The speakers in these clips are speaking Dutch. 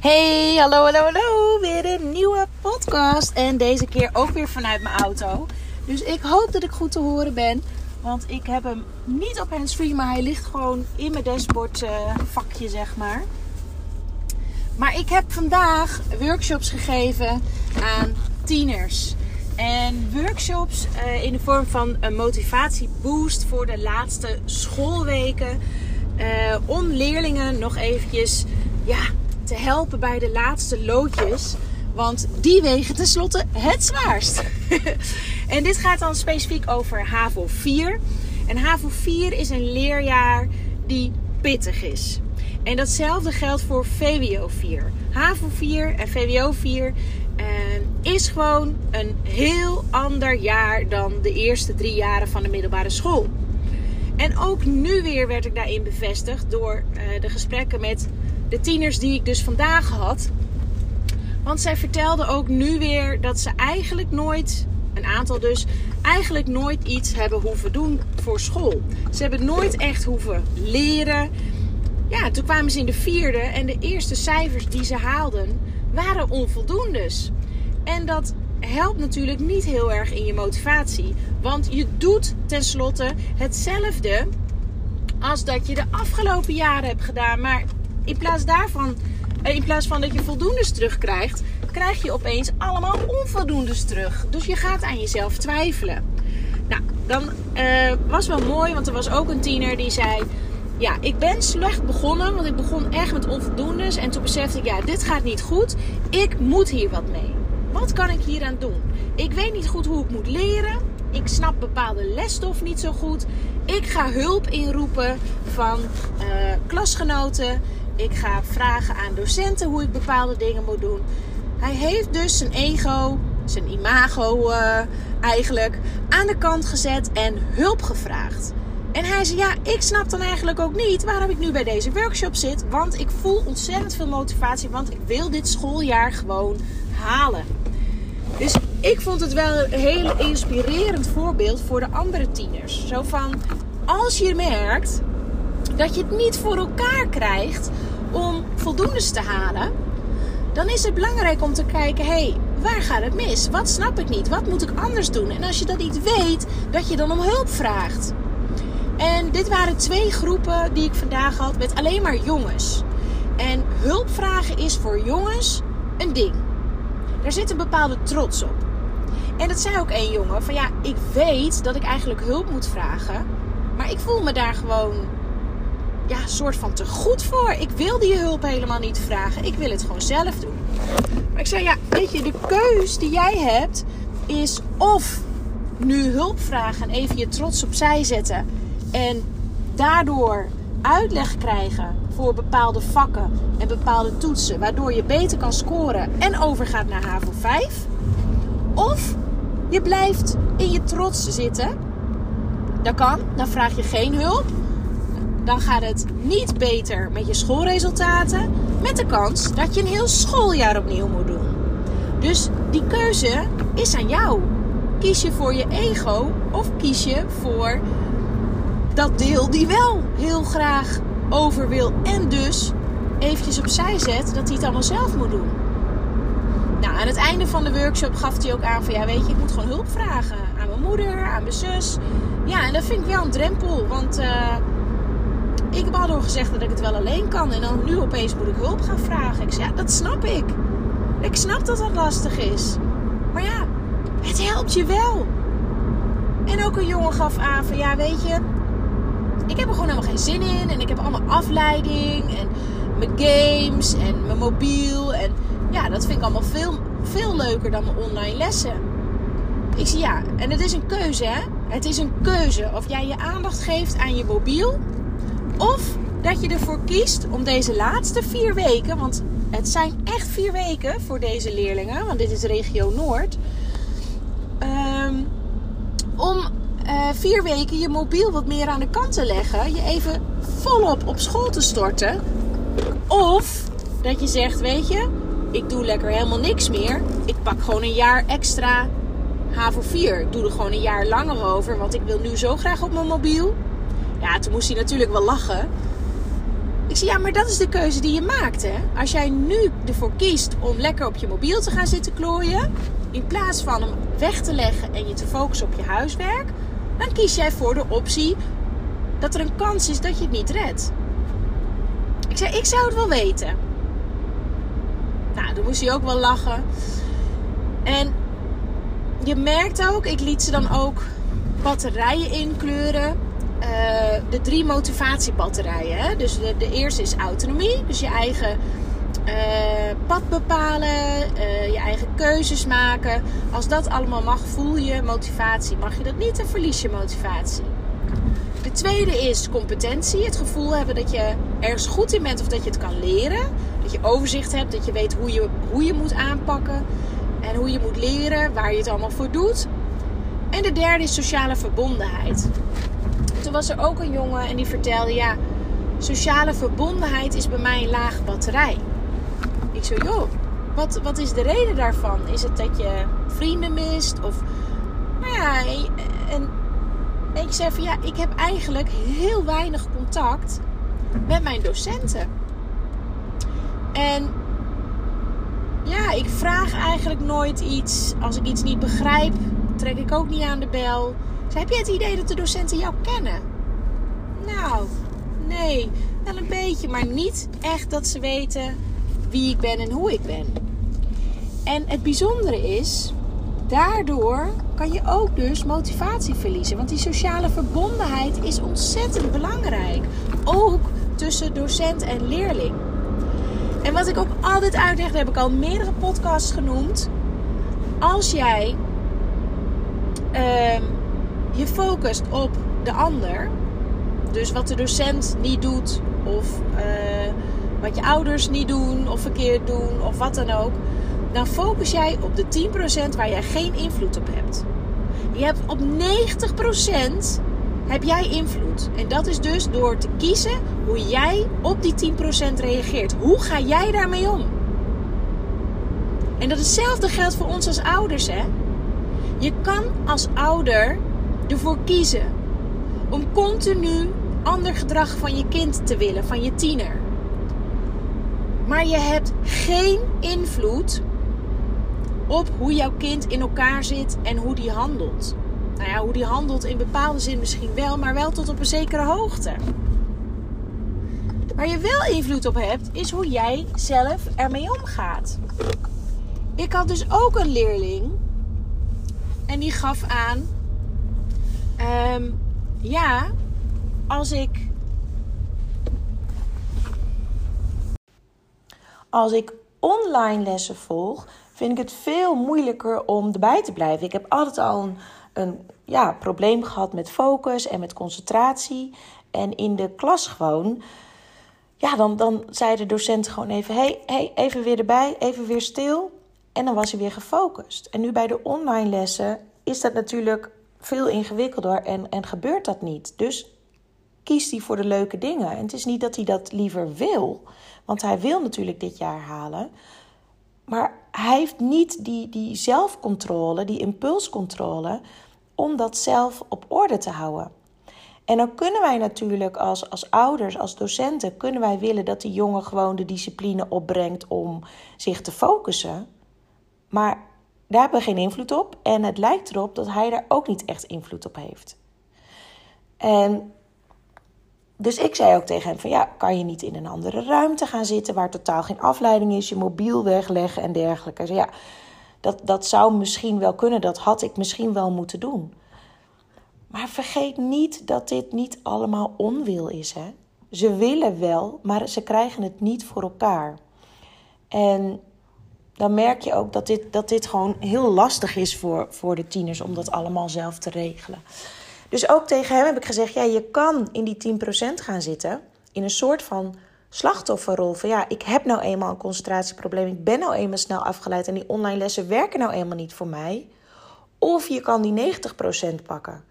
Hey, hallo, hallo, hallo. Weer een nieuwe podcast. En deze keer ook weer vanuit mijn auto. Dus ik hoop dat ik goed te horen ben. Want ik heb hem niet op handsfree, maar hij ligt gewoon in mijn dashboard uh, vakje, zeg maar. Maar ik heb vandaag workshops gegeven aan tieners. En workshops uh, in de vorm van een motivatieboost voor de laatste schoolweken. Uh, om leerlingen nog eventjes ja, te helpen bij de laatste loodjes. Want die wegen tenslotte het zwaarst. en dit gaat dan specifiek over HAVO 4. En HAVO 4 is een leerjaar die pittig is. En datzelfde geldt voor VWO 4. HAVO 4 en VWO 4 eh, is gewoon een heel ander jaar dan de eerste drie jaren van de middelbare school. En ook nu weer werd ik daarin bevestigd door uh, de gesprekken met de tieners die ik dus vandaag had. Want zij vertelden ook nu weer dat ze eigenlijk nooit, een aantal dus, eigenlijk nooit iets hebben hoeven doen voor school. Ze hebben nooit echt hoeven leren. Ja, toen kwamen ze in de vierde en de eerste cijfers die ze haalden waren onvoldoendes. En dat helpt natuurlijk niet heel erg in je motivatie. Want je doet tenslotte hetzelfde als dat je de afgelopen jaren hebt gedaan. Maar in plaats daarvan, eh, in plaats van dat je voldoendes terugkrijgt, krijg je opeens allemaal onvoldoendes terug. Dus je gaat aan jezelf twijfelen. Nou, dan uh, was wel mooi, want er was ook een tiener die zei: Ja, ik ben slecht begonnen, want ik begon echt met onvoldoendes. En toen besefte ik: Ja, dit gaat niet goed. Ik moet hier wat mee. Wat kan ik hier aan doen? Ik weet niet goed hoe ik moet leren. Ik snap bepaalde lesstof niet zo goed. Ik ga hulp inroepen van uh, klasgenoten. Ik ga vragen aan docenten hoe ik bepaalde dingen moet doen. Hij heeft dus zijn ego, zijn imago uh, eigenlijk, aan de kant gezet en hulp gevraagd. En hij zei: Ja, ik snap dan eigenlijk ook niet waarom ik nu bij deze workshop zit. Want ik voel ontzettend veel motivatie. Want ik wil dit schooljaar gewoon halen. Dus ik vond het wel een heel inspirerend voorbeeld voor de andere tieners. Zo van: Als je merkt dat je het niet voor elkaar krijgt om voldoendes te halen, dan is het belangrijk om te kijken: hé, hey, waar gaat het mis? Wat snap ik niet? Wat moet ik anders doen? En als je dat niet weet, dat je dan om hulp vraagt. En dit waren twee groepen die ik vandaag had met alleen maar jongens. En hulp vragen is voor jongens een ding. Daar zit een bepaalde trots op. En dat zei ook één jongen: van ja, ik weet dat ik eigenlijk hulp moet vragen, maar ik voel me daar gewoon ja, soort van te goed voor. Ik wil die hulp helemaal niet vragen. Ik wil het gewoon zelf doen. Maar ik zei, ja, weet je, de keus die jij hebt is of nu hulp vragen en even je trots opzij zetten. En daardoor uitleg krijgen voor bepaalde vakken en bepaalde toetsen. Waardoor je beter kan scoren en overgaat naar HAVO 5. Of je blijft in je trots zitten. Dat kan. Dan vraag je geen hulp dan gaat het niet beter met je schoolresultaten. Met de kans dat je een heel schooljaar opnieuw moet doen. Dus die keuze is aan jou. Kies je voor je ego of kies je voor dat deel die wel heel graag over wil en dus eventjes opzij zet dat hij het allemaal zelf moet doen. Nou, aan het einde van de workshop gaf hij ook aan van ja, weet je, ik moet gewoon hulp vragen aan mijn moeder, aan mijn zus. Ja, en dat vind ik wel een drempel, want uh, ik heb al door gezegd dat ik het wel alleen kan. En dan nu opeens moet ik hulp gaan vragen. Ik zeg, ja, dat snap ik. Ik snap dat dat lastig is. Maar ja, het helpt je wel. En ook een jongen gaf aan van, ja, weet je... Ik heb er gewoon helemaal geen zin in. En ik heb allemaal afleiding. En mijn games en mijn mobiel. En ja, dat vind ik allemaal veel, veel leuker dan mijn online lessen. Ik zie ja, en het is een keuze, hè? Het is een keuze of jij je aandacht geeft aan je mobiel of dat je ervoor kiest om deze laatste vier weken, want het zijn echt vier weken voor deze leerlingen, want dit is regio Noord. Um, om uh, vier weken je mobiel wat meer aan de kant te leggen, je even volop op school te storten. Of dat je zegt, weet je, ik doe lekker helemaal niks meer. Ik pak gewoon een jaar extra HAVO 4. Ik doe er gewoon een jaar langer over, want ik wil nu zo graag op mijn mobiel. Ja, toen moest hij natuurlijk wel lachen. Ja, maar dat is de keuze die je maakt, hè. Als jij nu ervoor kiest om lekker op je mobiel te gaan zitten klooien... in plaats van hem weg te leggen en je te focussen op je huiswerk... dan kies jij voor de optie dat er een kans is dat je het niet redt. Ik zei, ik zou het wel weten. Nou, dan moest hij ook wel lachen. En je merkt ook, ik liet ze dan ook batterijen inkleuren. Uh, de drie motivatiebatterijen. Hè? Dus de, eerste is autonomie. Dus je eigen uh, pad bepalen, uh, je eigen keuzes maken. Als dat allemaal mag, voel je motivatie. Mag je dat niet, dan verlies je motivatie. De tweede is competentie. Het gevoel hebben dat je ergens goed in bent of dat je het kan leren. Dat je overzicht hebt, dat je weet hoe je, hoe je moet aanpakken. En hoe je moet leren, waar je het allemaal voor doet. En de derde is sociale verbondenheid. Toen was er ook een jongen en die vertelde: Ja, sociale verbondenheid is bij mij een lage batterij. Ik zo, joh, wat, wat is de reden daarvan? Is het dat je vrienden mist? Of, nou ja, en, en ik zei van ja, ik heb eigenlijk heel weinig contact met mijn docenten. En ja, ik vraag eigenlijk nooit iets. Als ik iets niet begrijp, trek ik ook niet aan de bel. Heb je het idee dat de docenten jou kennen? Nou, nee, wel een beetje, maar niet echt dat ze weten wie ik ben en hoe ik ben. En het bijzondere is, daardoor kan je ook dus motivatie verliezen. Want die sociale verbondenheid is ontzettend belangrijk. Ook tussen docent en leerling. En wat ik ook altijd uitleg, heb ik al meerdere podcasts genoemd. Als jij uh, je focust op de ander, dus wat de docent niet doet, of uh, wat je ouders niet doen, of verkeerd doen, of wat dan ook, dan focus jij op de 10% waar jij geen invloed op hebt. Je hebt op 90% heb jij invloed. En dat is dus door te kiezen hoe jij op die 10% reageert. Hoe ga jij daarmee om? En dat hetzelfde geldt voor ons als ouders, hè? Je kan als ouder ervoor kiezen om continu ander gedrag van je kind te willen, van je tiener. Maar je hebt geen invloed op hoe jouw kind in elkaar zit en hoe die handelt. Nou ja, hoe die handelt in bepaalde zin misschien wel, maar wel tot op een zekere hoogte. Waar je wel invloed op hebt, is hoe jij zelf ermee omgaat. Ik had dus ook een leerling en die gaf aan: um, ja, als ik. Als ik online lessen volg, vind ik het veel moeilijker om erbij te blijven. Ik heb altijd al een een ja, probleem gehad met focus en met concentratie. En in de klas gewoon, ja, dan, dan zei de docent gewoon even: hey, hey, even weer erbij, even weer stil. En dan was hij weer gefocust. En nu bij de online lessen is dat natuurlijk veel ingewikkelder en, en gebeurt dat niet. Dus kiest hij voor de leuke dingen. En het is niet dat hij dat liever wil, want hij wil natuurlijk dit jaar halen. Maar hij heeft niet die, die zelfcontrole, die impulscontrole om dat zelf op orde te houden. En dan kunnen wij natuurlijk als, als ouders, als docenten, kunnen wij willen dat die jongen gewoon de discipline opbrengt om zich te focussen. Maar daar hebben we geen invloed op. En het lijkt erop dat hij daar ook niet echt invloed op heeft. En dus ik zei ook tegen hem van ja, kan je niet in een andere ruimte gaan zitten waar totaal geen afleiding is, je mobiel wegleggen en dergelijke. Zei, ja, dat, dat zou misschien wel kunnen, dat had ik misschien wel moeten doen. Maar vergeet niet dat dit niet allemaal onwil is. Hè? Ze willen wel, maar ze krijgen het niet voor elkaar. En dan merk je ook dat dit, dat dit gewoon heel lastig is voor, voor de tieners om dat allemaal zelf te regelen. Dus ook tegen hem heb ik gezegd: ja, je kan in die 10% gaan zitten. In een soort van slachtofferrol. Van ja, ik heb nou eenmaal een concentratieprobleem. Ik ben nou eenmaal snel afgeleid. En die online lessen werken nou eenmaal niet voor mij. Of je kan die 90% pakken.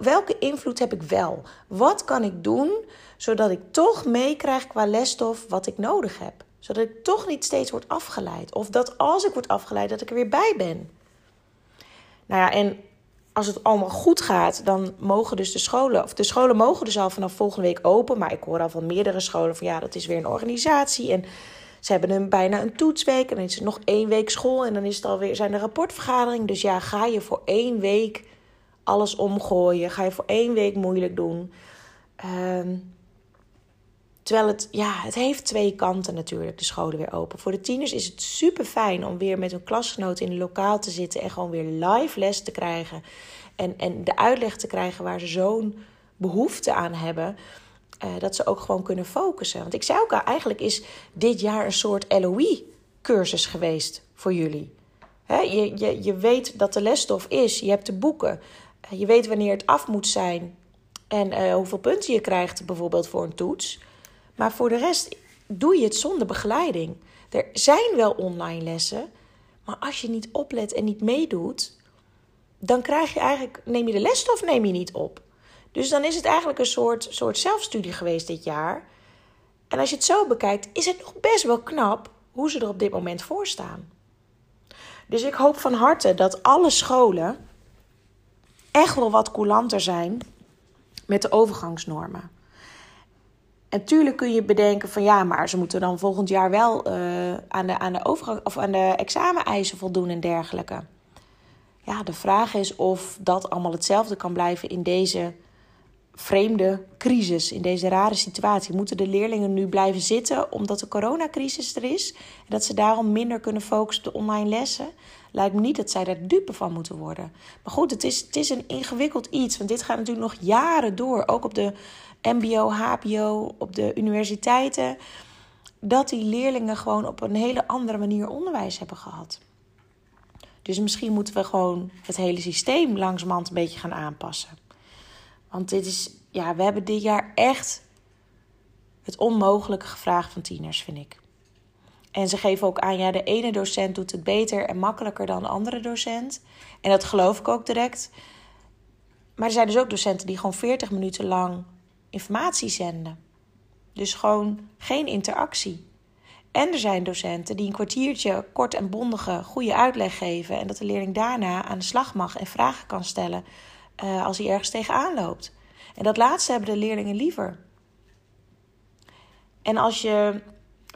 Welke invloed heb ik wel? Wat kan ik doen zodat ik toch meekrijg qua lesstof wat ik nodig heb? Zodat ik toch niet steeds word afgeleid. Of dat als ik word afgeleid, dat ik er weer bij ben. Nou ja, en als het allemaal goed gaat, dan mogen dus de scholen, of de scholen mogen dus al vanaf volgende week open. Maar ik hoor al van meerdere scholen van ja, dat is weer een organisatie. En ze hebben een, bijna een toetsweek en dan is er nog één week school en dan is het alweer, zijn er rapportvergaderingen. Dus ja, ga je voor één week alles omgooien? Ga je voor één week moeilijk doen? Ehm, terwijl het, ja, het heeft twee kanten natuurlijk, de scholen weer open. Voor de tieners is het super fijn om weer met hun klasgenoten in een lokaal te zitten en gewoon weer live les te krijgen. En, en de uitleg te krijgen waar ze zo'n behoefte aan hebben. Uh, dat ze ook gewoon kunnen focussen. Want ik zei ook al, eigenlijk is dit jaar een soort LOE-cursus geweest voor jullie. je, je, je weet dat de lesstof is, je hebt de boeken, eh, je weet wanneer het af moet zijn en uh, hoeveel punten je krijgt bijvoorbeeld voor een toets. Maar voor de rest doe je het zonder begeleiding. Er zijn wel online lessen, maar als je niet oplet en niet meedoet, dan krijg je eigenlijk, neem je de lesstof neem je niet op. Dus dan is het eigenlijk een soort, soort zelfstudie geweest dit jaar. En als je het zo bekijkt, is het nog best wel knap hoe ze er op dit moment voor staan. Dus ik hoop van harte dat alle scholen echt wel wat coulanter zijn met de overgangsnormen. En tuurlijk kun je bedenken van ja, maar ze moeten dan volgend jaar wel uh, aan, de, aan, de overgang, of aan de exameneisen voldoen en dergelijke. Ja, de vraag is of dat allemaal hetzelfde kan blijven in deze vreemde crisis, in deze rare situatie. Moeten de leerlingen nu blijven zitten omdat de coronacrisis er is en dat ze daarom minder kunnen focussen op de online lessen? Lijkt me niet dat zij daar dupe van moeten worden. Maar goed, het is, het is een ingewikkeld iets, want dit gaat natuurlijk nog jaren door, ook op de MBO, HBO, op de universiteiten, dat die leerlingen gewoon op een hele andere manier onderwijs hebben gehad. Dus misschien moeten we gewoon het hele systeem langzamerhand een beetje gaan aanpassen. Want dit is, ja, we hebben dit jaar echt het onmogelijke gevraagd van tieners, vind ik. En ze geven ook aan, ja, de ene docent doet het beter en makkelijker dan de andere docent. En dat geloof ik ook direct. Maar er zijn dus ook docenten die gewoon 40 minuten lang informatie zenden. Dus gewoon geen interactie. En er zijn docenten die een kwartiertje kort en bondige goede uitleg geven. En dat de leerling daarna aan de slag mag en vragen kan stellen uh, als hij ergens tegenaan loopt. En dat laatste hebben de leerlingen liever. En als je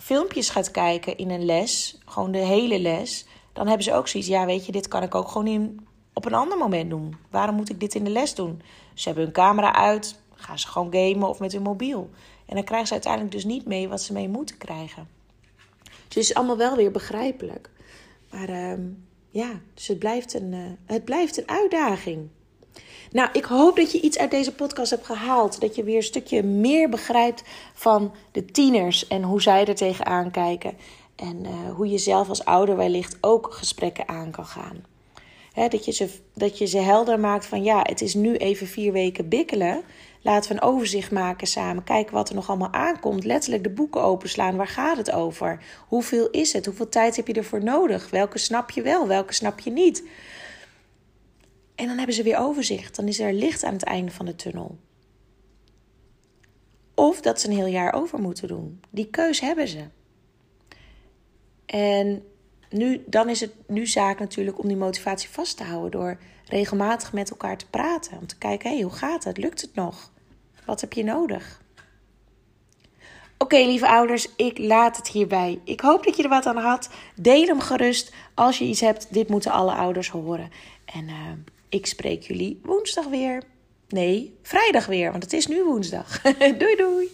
filmpjes gaat kijken in een les, gewoon de hele les, dan hebben ze ook zoiets. Ja, weet je, dit kan ik ook gewoon in, op een ander moment doen. Waarom moet ik dit in de les doen? Ze hebben hun camera uit, gaan ze gewoon gamen of met hun mobiel. En dan krijgen ze uiteindelijk dus niet mee wat ze mee moeten krijgen. Dus het is allemaal wel weer begrijpelijk. Maar uh, ja, dus het blijft, een, uh, het blijft een uitdaging. Nou, ik hoop dat je iets uit deze podcast hebt gehaald. Dat je weer een stukje meer begrijpt van de tieners en hoe zij er tegenaan kijken. En uh, hoe je zelf als ouder wellicht ook gesprekken aan kan gaan. dat, je ze, dat je ze helder maakt van ja, het is nu even vier weken bikkelen. Laten we een overzicht maken samen. Kijken wat er nog allemaal aankomt. Letterlijk de boeken openslaan. Waar gaat het over? Hoeveel is het? Hoeveel tijd heb je ervoor nodig? Welke snap je wel? Welke snap je niet? En dan hebben ze weer overzicht. Dan is er licht aan het einde van de tunnel. Of dat ze een heel jaar over moeten doen. Die keus hebben ze. En nu, dan is het nu zaak natuurlijk om die motivatie vast te houden door regelmatig met elkaar te praten. Om te kijken, hé, hey, hoe gaat het? Lukt het nog? Wat heb je nodig? Oké, lieve ouders, ik laat het hierbij. Ik hoop dat je er wat aan had. Deel hem gerust als je iets hebt. Dit moeten alle ouders horen. En uh, ik spreek jullie woensdag weer. Nee, vrijdag weer, want het is nu woensdag. doei doei.